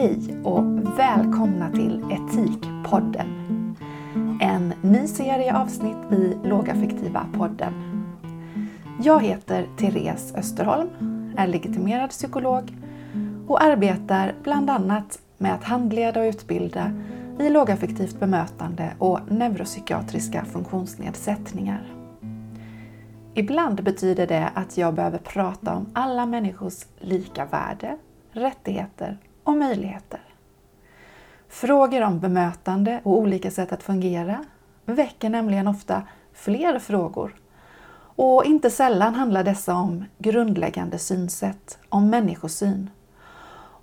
Hej och välkomna till Etikpodden. En ny serie avsnitt i Lågaffektiva podden. Jag heter Therese Österholm, är legitimerad psykolog och arbetar bland annat med att handleda och utbilda i lågaffektivt bemötande och neuropsykiatriska funktionsnedsättningar. Ibland betyder det att jag behöver prata om alla människors lika värde, rättigheter och möjligheter. Frågor om bemötande och olika sätt att fungera väcker nämligen ofta fler frågor och inte sällan handlar dessa om grundläggande synsätt, om människosyn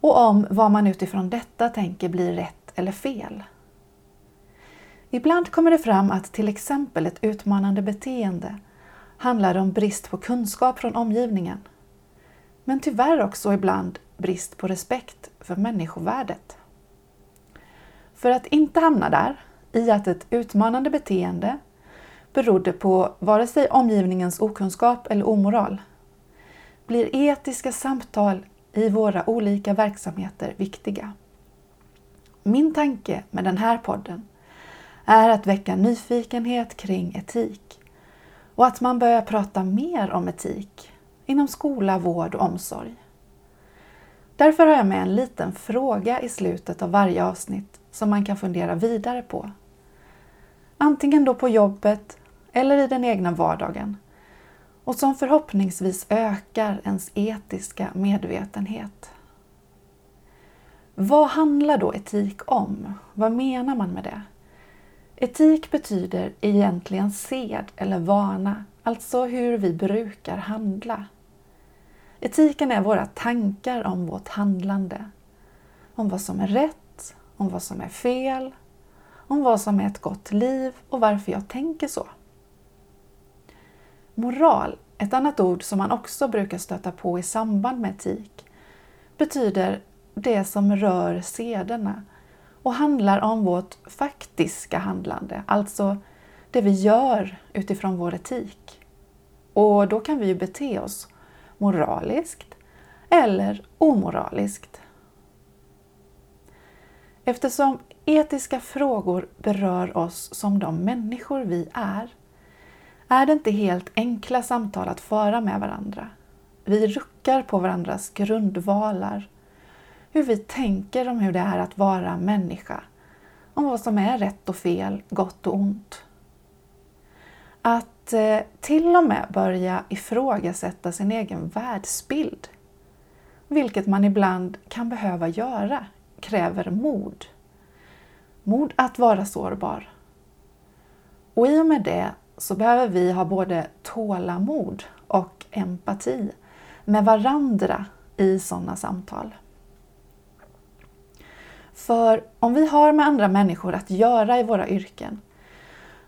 och om vad man utifrån detta tänker blir rätt eller fel. Ibland kommer det fram att till exempel ett utmanande beteende handlar om brist på kunskap från omgivningen. Men tyvärr också ibland brist på respekt för människovärdet. För att inte hamna där, i att ett utmanande beteende berodde på vare sig omgivningens okunskap eller omoral, blir etiska samtal i våra olika verksamheter viktiga. Min tanke med den här podden är att väcka nyfikenhet kring etik och att man börjar prata mer om etik inom skola, vård och omsorg. Därför har jag med en liten fråga i slutet av varje avsnitt som man kan fundera vidare på. Antingen då på jobbet eller i den egna vardagen och som förhoppningsvis ökar ens etiska medvetenhet. Vad handlar då etik om? Vad menar man med det? Etik betyder egentligen sed eller vana, alltså hur vi brukar handla. Etiken är våra tankar om vårt handlande. Om vad som är rätt, om vad som är fel, om vad som är ett gott liv och varför jag tänker så. Moral, ett annat ord som man också brukar stöta på i samband med etik, betyder det som rör sederna och handlar om vårt faktiska handlande, alltså det vi gör utifrån vår etik. Och då kan vi ju bete oss moraliskt eller omoraliskt. Eftersom etiska frågor berör oss som de människor vi är, är det inte helt enkla samtal att föra med varandra. Vi ruckar på varandras grundvalar, hur vi tänker om hur det är att vara människa, om vad som är rätt och fel, gott och ont. Att att eh, till och med börja ifrågasätta sin egen världsbild, vilket man ibland kan behöva göra, kräver mod. Mod att vara sårbar. Och i och med det så behöver vi ha både tålamod och empati med varandra i sådana samtal. För om vi har med andra människor att göra i våra yrken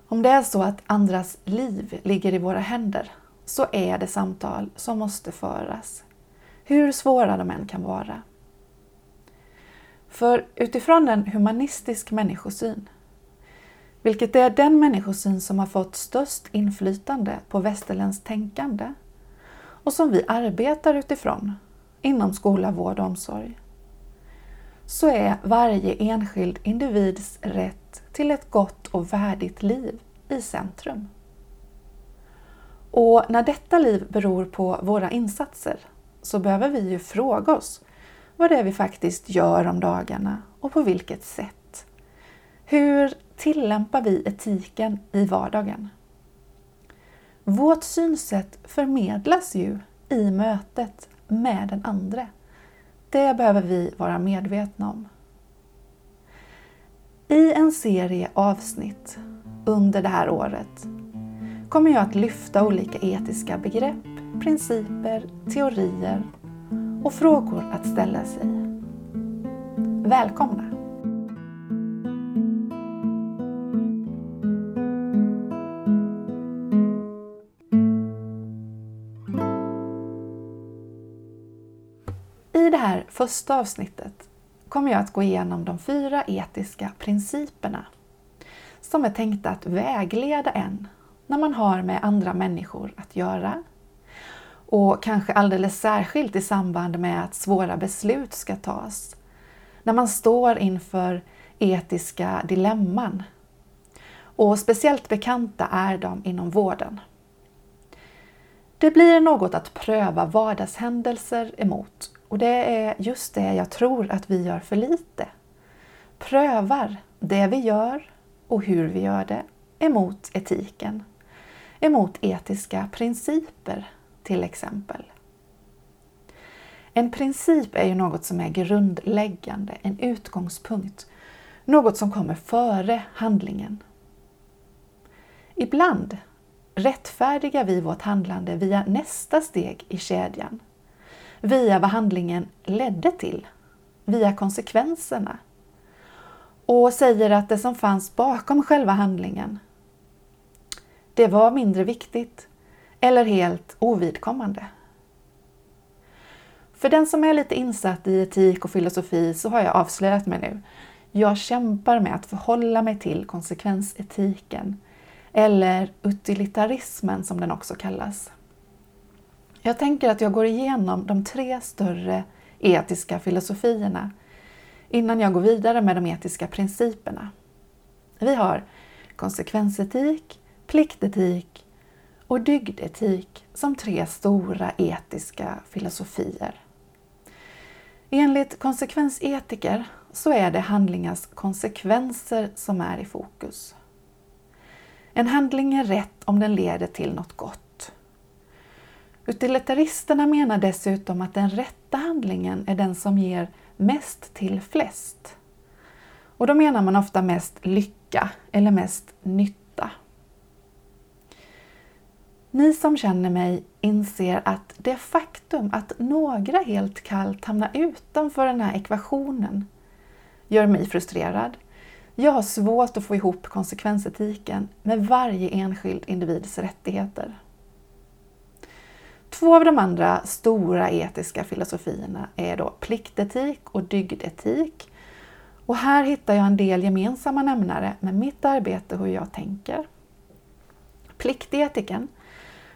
om det är så att andras liv ligger i våra händer så är det samtal som måste föras. Hur svåra de än kan vara. För utifrån en humanistisk människosyn, vilket är den människosyn som har fått störst inflytande på västerländskt tänkande och som vi arbetar utifrån inom skola, vård och omsorg, så är varje enskild individs rätt till ett gott och värdigt liv i centrum. Och när detta liv beror på våra insatser så behöver vi ju fråga oss vad det är vi faktiskt gör om dagarna och på vilket sätt. Hur tillämpar vi etiken i vardagen? Vårt synsätt förmedlas ju i mötet med den andre. Det behöver vi vara medvetna om. I en serie avsnitt under det här året kommer jag att lyfta olika etiska begrepp, principer, teorier och frågor att ställa sig. Välkomna! I det här första avsnittet kommer jag att gå igenom de fyra etiska principerna som är tänkta att vägleda en när man har med andra människor att göra. Och kanske alldeles särskilt i samband med att svåra beslut ska tas. när man står inför etiska dilemman. Och speciellt bekanta är de inom vården. Det blir något att pröva vardagshändelser emot och det är just det jag tror att vi gör för lite. Prövar det vi gör och hur vi gör det emot etiken, emot etiska principer till exempel. En princip är ju något som är grundläggande, en utgångspunkt, något som kommer före handlingen. Ibland rättfärdigar vi vårt handlande via nästa steg i kedjan, via vad handlingen ledde till, via konsekvenserna och säger att det som fanns bakom själva handlingen, det var mindre viktigt eller helt ovidkommande. För den som är lite insatt i etik och filosofi så har jag avslöjat mig nu. Jag kämpar med att förhålla mig till konsekvensetiken, eller utilitarismen som den också kallas. Jag tänker att jag går igenom de tre större etiska filosofierna innan jag går vidare med de etiska principerna. Vi har konsekvensetik, pliktetik och dygdetik som tre stora etiska filosofier. Enligt konsekvensetiker så är det handlingars konsekvenser som är i fokus. En handling är rätt om den leder till något gott. Utilitaristerna menar dessutom att den rätta handlingen är den som ger mest till flest. Och då menar man ofta mest lycka eller mest nytta. Ni som känner mig inser att det faktum att några helt kallt hamnar utanför den här ekvationen gör mig frustrerad. Jag har svårt att få ihop konsekvensetiken med varje enskild individs rättigheter. Två av de andra stora etiska filosofierna är då pliktetik och dygdetik. Och här hittar jag en del gemensamma nämnare med mitt arbete och hur jag tänker. Pliktetiken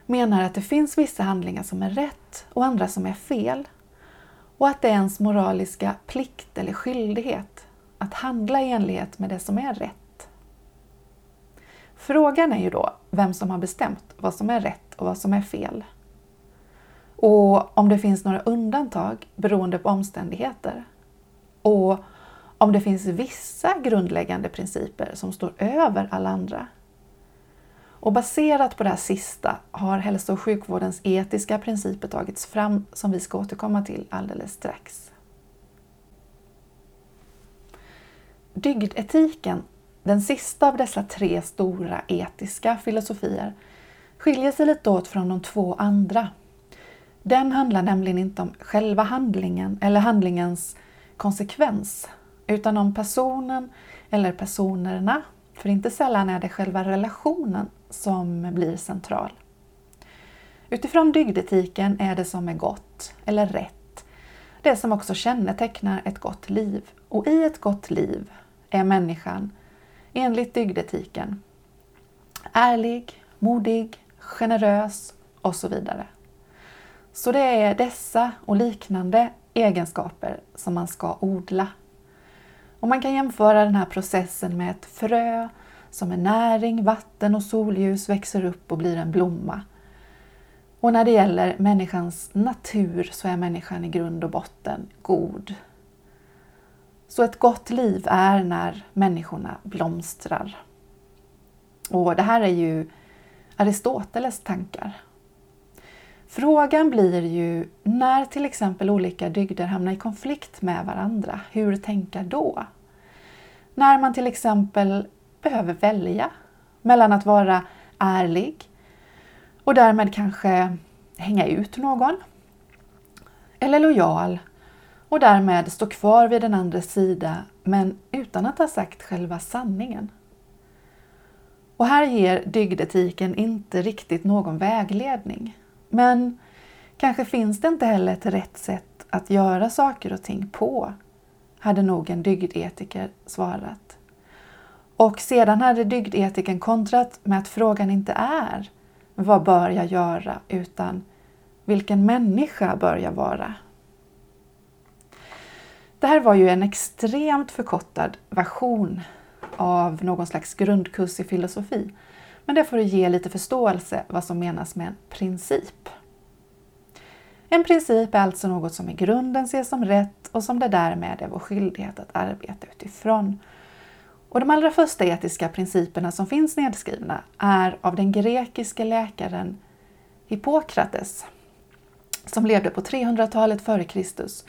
menar att det finns vissa handlingar som är rätt och andra som är fel. Och att det är ens moraliska plikt eller skyldighet att handla i enlighet med det som är rätt. Frågan är ju då vem som har bestämt vad som är rätt och vad som är fel. Och om det finns några undantag beroende på omständigheter. Och om det finns vissa grundläggande principer som står över alla andra. Och baserat på det här sista har hälso och sjukvårdens etiska principer tagits fram som vi ska återkomma till alldeles strax. Dygdetiken, den sista av dessa tre stora etiska filosofier, skiljer sig lite åt från de två andra. Den handlar nämligen inte om själva handlingen eller handlingens konsekvens, utan om personen eller personerna, för inte sällan är det själva relationen som blir central. Utifrån dygdetiken är det som är gott eller rätt det som också kännetecknar ett gott liv. Och i ett gott liv är människan, enligt dygdetiken, ärlig, modig, generös och så vidare. Så det är dessa och liknande egenskaper som man ska odla. Och man kan jämföra den här processen med ett frö som med näring, vatten och solljus växer upp och blir en blomma. Och när det gäller människans natur så är människan i grund och botten god. Så ett gott liv är när människorna blomstrar. Och det här är ju Aristoteles tankar. Frågan blir ju när till exempel olika dygder hamnar i konflikt med varandra, hur tänka då? När man till exempel behöver välja mellan att vara ärlig och därmed kanske hänga ut någon. Eller lojal och därmed stå kvar vid den andres sida men utan att ha sagt själva sanningen. Och här ger dygdetiken inte riktigt någon vägledning. Men kanske finns det inte heller ett rätt sätt att göra saker och ting på, hade nog en dygdetiker svarat. Och sedan hade dygdetikern kontrat med att frågan inte är vad bör jag göra utan vilken människa bör jag vara? Det här var ju en extremt förkortad version av någon slags grundkurs i filosofi. Men det får ge lite förståelse vad som menas med en princip. En princip är alltså något som i grunden ses som rätt och som det därmed är vår skyldighet att arbeta utifrån. Och de allra första etiska principerna som finns nedskrivna är av den grekiske läkaren Hippokrates som levde på 300-talet före Kristus.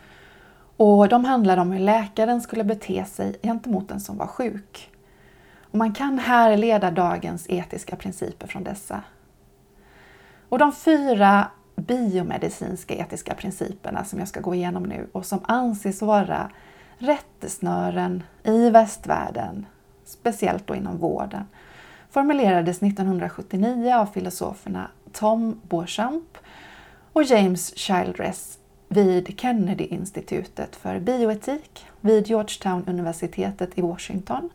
Och de handlade om hur läkaren skulle bete sig gentemot den som var sjuk. Och man kan härleda dagens etiska principer från dessa. Och de fyra biomedicinska etiska principerna som jag ska gå igenom nu och som anses vara rättesnören i västvärlden, speciellt då inom vården, formulerades 1979 av filosoferna Tom Beauchamp och James Childress vid Kennedy-institutet för bioetik vid Georgetown-universitetet i Washington.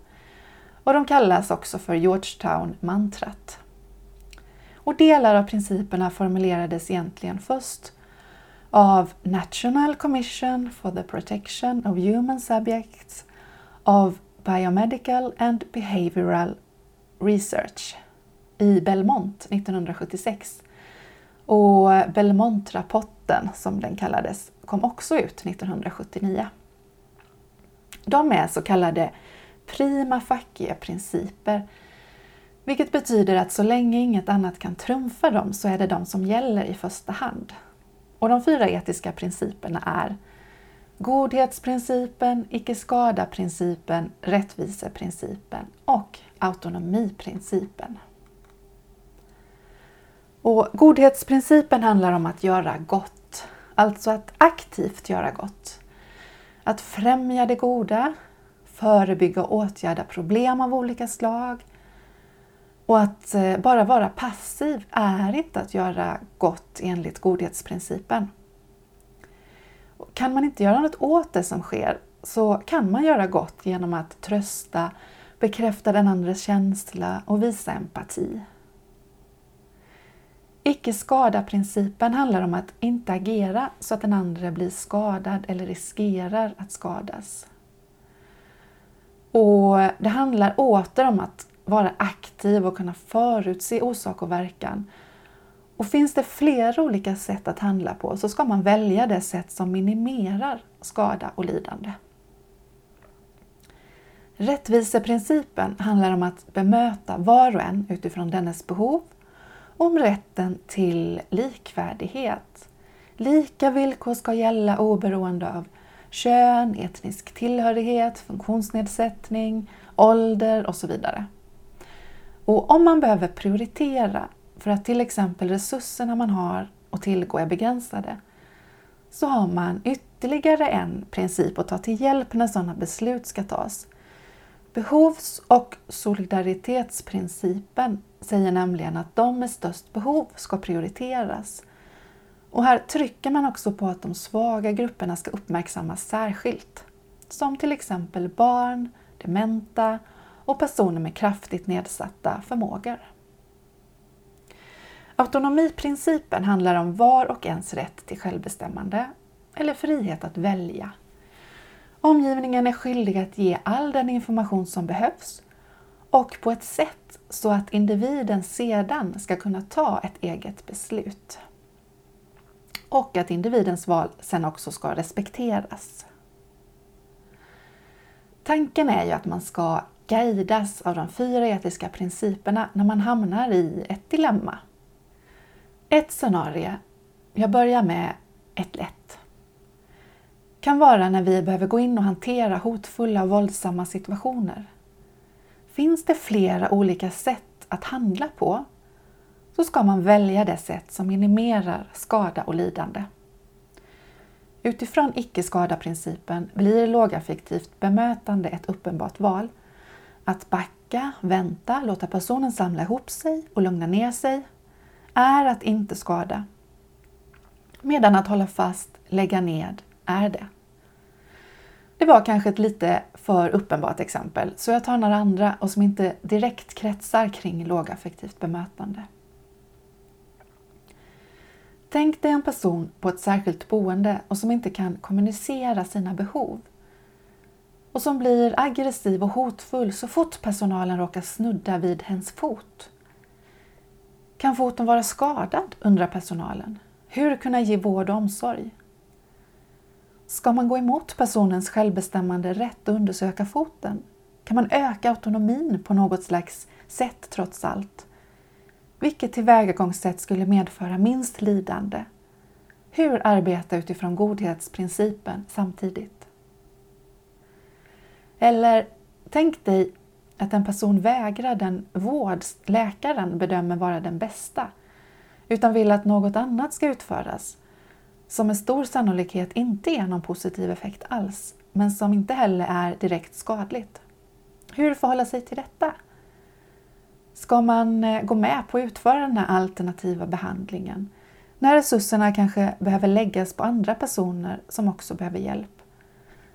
Och de kallas också för Georgetown-mantrat. Och delar av principerna formulerades egentligen först av National Commission for the Protection of Human Subjects of Biomedical and Behavioral Research i Belmont 1976. Och Belmont-rapporten, som den kallades, kom också ut 1979. De är så kallade prima facie-principer vilket betyder att så länge inget annat kan trumfa dem så är det de som gäller i första hand. Och de fyra etiska principerna är godhetsprincipen, icke-skada-principen, rättviseprincipen och autonomiprincipen. Och godhetsprincipen handlar om att göra gott, alltså att aktivt göra gott. Att främja det goda, förebygga och åtgärda problem av olika slag, och att eh, bara vara passiv är inte att göra gott enligt godhetsprincipen. Kan man inte göra något åt det som sker så kan man göra gott genom att trösta, bekräfta den andres känsla och visa empati. Icke-skada-principen handlar om att inte agera så att den andra blir skadad eller riskerar att skadas. Och Det handlar åter om att vara aktiv och kunna förutse orsak och verkan. Och finns det flera olika sätt att handla på så ska man välja det sätt som minimerar skada och lidande. Rättviseprincipen handlar om att bemöta var och en utifrån dennes behov om rätten till likvärdighet. Lika villkor ska gälla oberoende av kön, etnisk tillhörighet, funktionsnedsättning, ålder och så vidare. Och om man behöver prioritera för att till exempel resurserna man har att tillgå är begränsade så har man ytterligare en princip att ta till hjälp när sådana beslut ska tas. Behovs och solidaritetsprincipen säger nämligen att de med störst behov ska prioriteras. Och här trycker man också på att de svaga grupperna ska uppmärksammas särskilt. Som till exempel barn, dementa och personer med kraftigt nedsatta förmågor. Autonomiprincipen handlar om var och ens rätt till självbestämmande eller frihet att välja. Omgivningen är skyldig att ge all den information som behövs och på ett sätt så att individen sedan ska kunna ta ett eget beslut. Och att individens val sen också ska respekteras. Tanken är ju att man ska guidas av de fyra etiska principerna när man hamnar i ett dilemma. Ett scenario, jag börjar med ett lätt, kan vara när vi behöver gå in och hantera hotfulla och våldsamma situationer. Finns det flera olika sätt att handla på så ska man välja det sätt som minimerar skada och lidande. Utifrån icke-skada-principen blir lågaffektivt bemötande ett uppenbart val att backa, vänta, låta personen samla ihop sig och lugna ner sig är att inte skada. Medan att hålla fast, lägga ned, är det. Det var kanske ett lite för uppenbart exempel, så jag tar några andra och som inte direkt kretsar kring lågaffektivt bemötande. Tänk dig en person på ett särskilt boende och som inte kan kommunicera sina behov och som blir aggressiv och hotfull så fort personalen råkar snudda vid hens fot. Kan foten vara skadad? undrar personalen. Hur kunna ge vård och omsorg? Ska man gå emot personens självbestämmande rätt och undersöka foten? Kan man öka autonomin på något slags sätt trots allt? Vilket tillvägagångssätt skulle medföra minst lidande? Hur arbeta utifrån godhetsprincipen samtidigt? Eller tänk dig att en person vägrar den vård läkaren bedömer vara den bästa, utan vill att något annat ska utföras, som med stor sannolikhet inte ger någon positiv effekt alls, men som inte heller är direkt skadligt. Hur förhålla sig till detta? Ska man eh, gå med på att utföra den här alternativa behandlingen när resurserna kanske behöver läggas på andra personer som också behöver hjälp?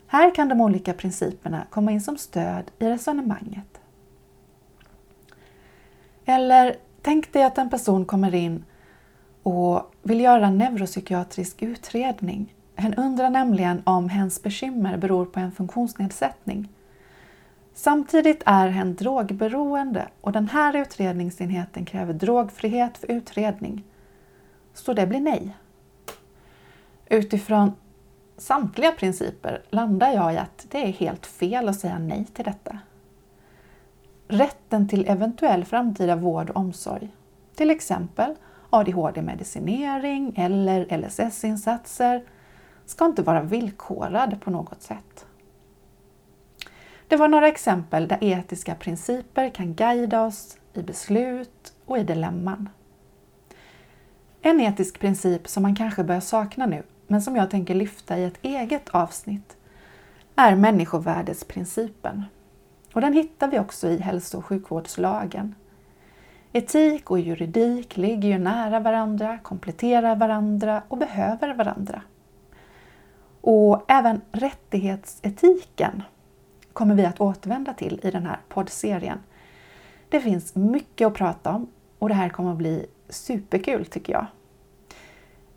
Här kan de olika principerna komma in som stöd i resonemanget. Eller tänk dig att en person kommer in och vill göra en neuropsykiatrisk utredning. Hen undrar nämligen om hens bekymmer beror på en funktionsnedsättning. Samtidigt är hen drogberoende och den här utredningsenheten kräver drogfrihet för utredning. Så det blir nej. Utifrån samtliga principer landar jag i att det är helt fel att säga nej till detta. Rätten till eventuell framtida vård och omsorg, till exempel ADHD-medicinering eller LSS-insatser, ska inte vara villkorad på något sätt. Det var några exempel där etiska principer kan guida oss i beslut och i dilemman. En etisk princip som man kanske börjar sakna nu, men som jag tänker lyfta i ett eget avsnitt, är människovärdesprincipen. Och den hittar vi också i hälso och sjukvårdslagen. Etik och juridik ligger ju nära varandra, kompletterar varandra och behöver varandra. Och även rättighetsetiken kommer vi att återvända till i den här poddserien. Det finns mycket att prata om och det här kommer att bli superkul tycker jag.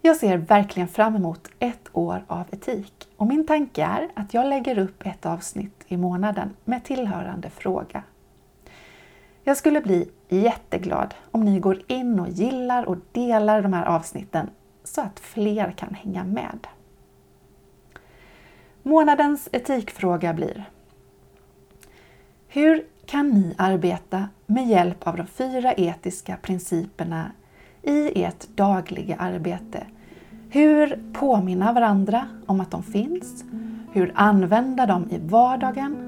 Jag ser verkligen fram emot ett år av etik och min tanke är att jag lägger upp ett avsnitt i månaden med tillhörande fråga. Jag skulle bli jätteglad om ni går in och gillar och delar de här avsnitten så att fler kan hänga med. Månadens etikfråga blir Hur kan ni arbeta med hjälp av de fyra etiska principerna i ert dagliga arbete? Hur påminna varandra om att de finns? Hur använda dem i vardagen?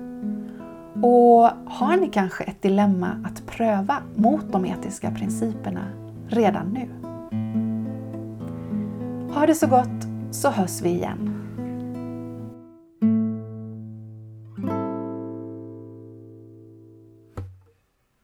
Och har ni kanske ett dilemma att pröva mot de etiska principerna redan nu? Ha det så gott så hörs vi igen.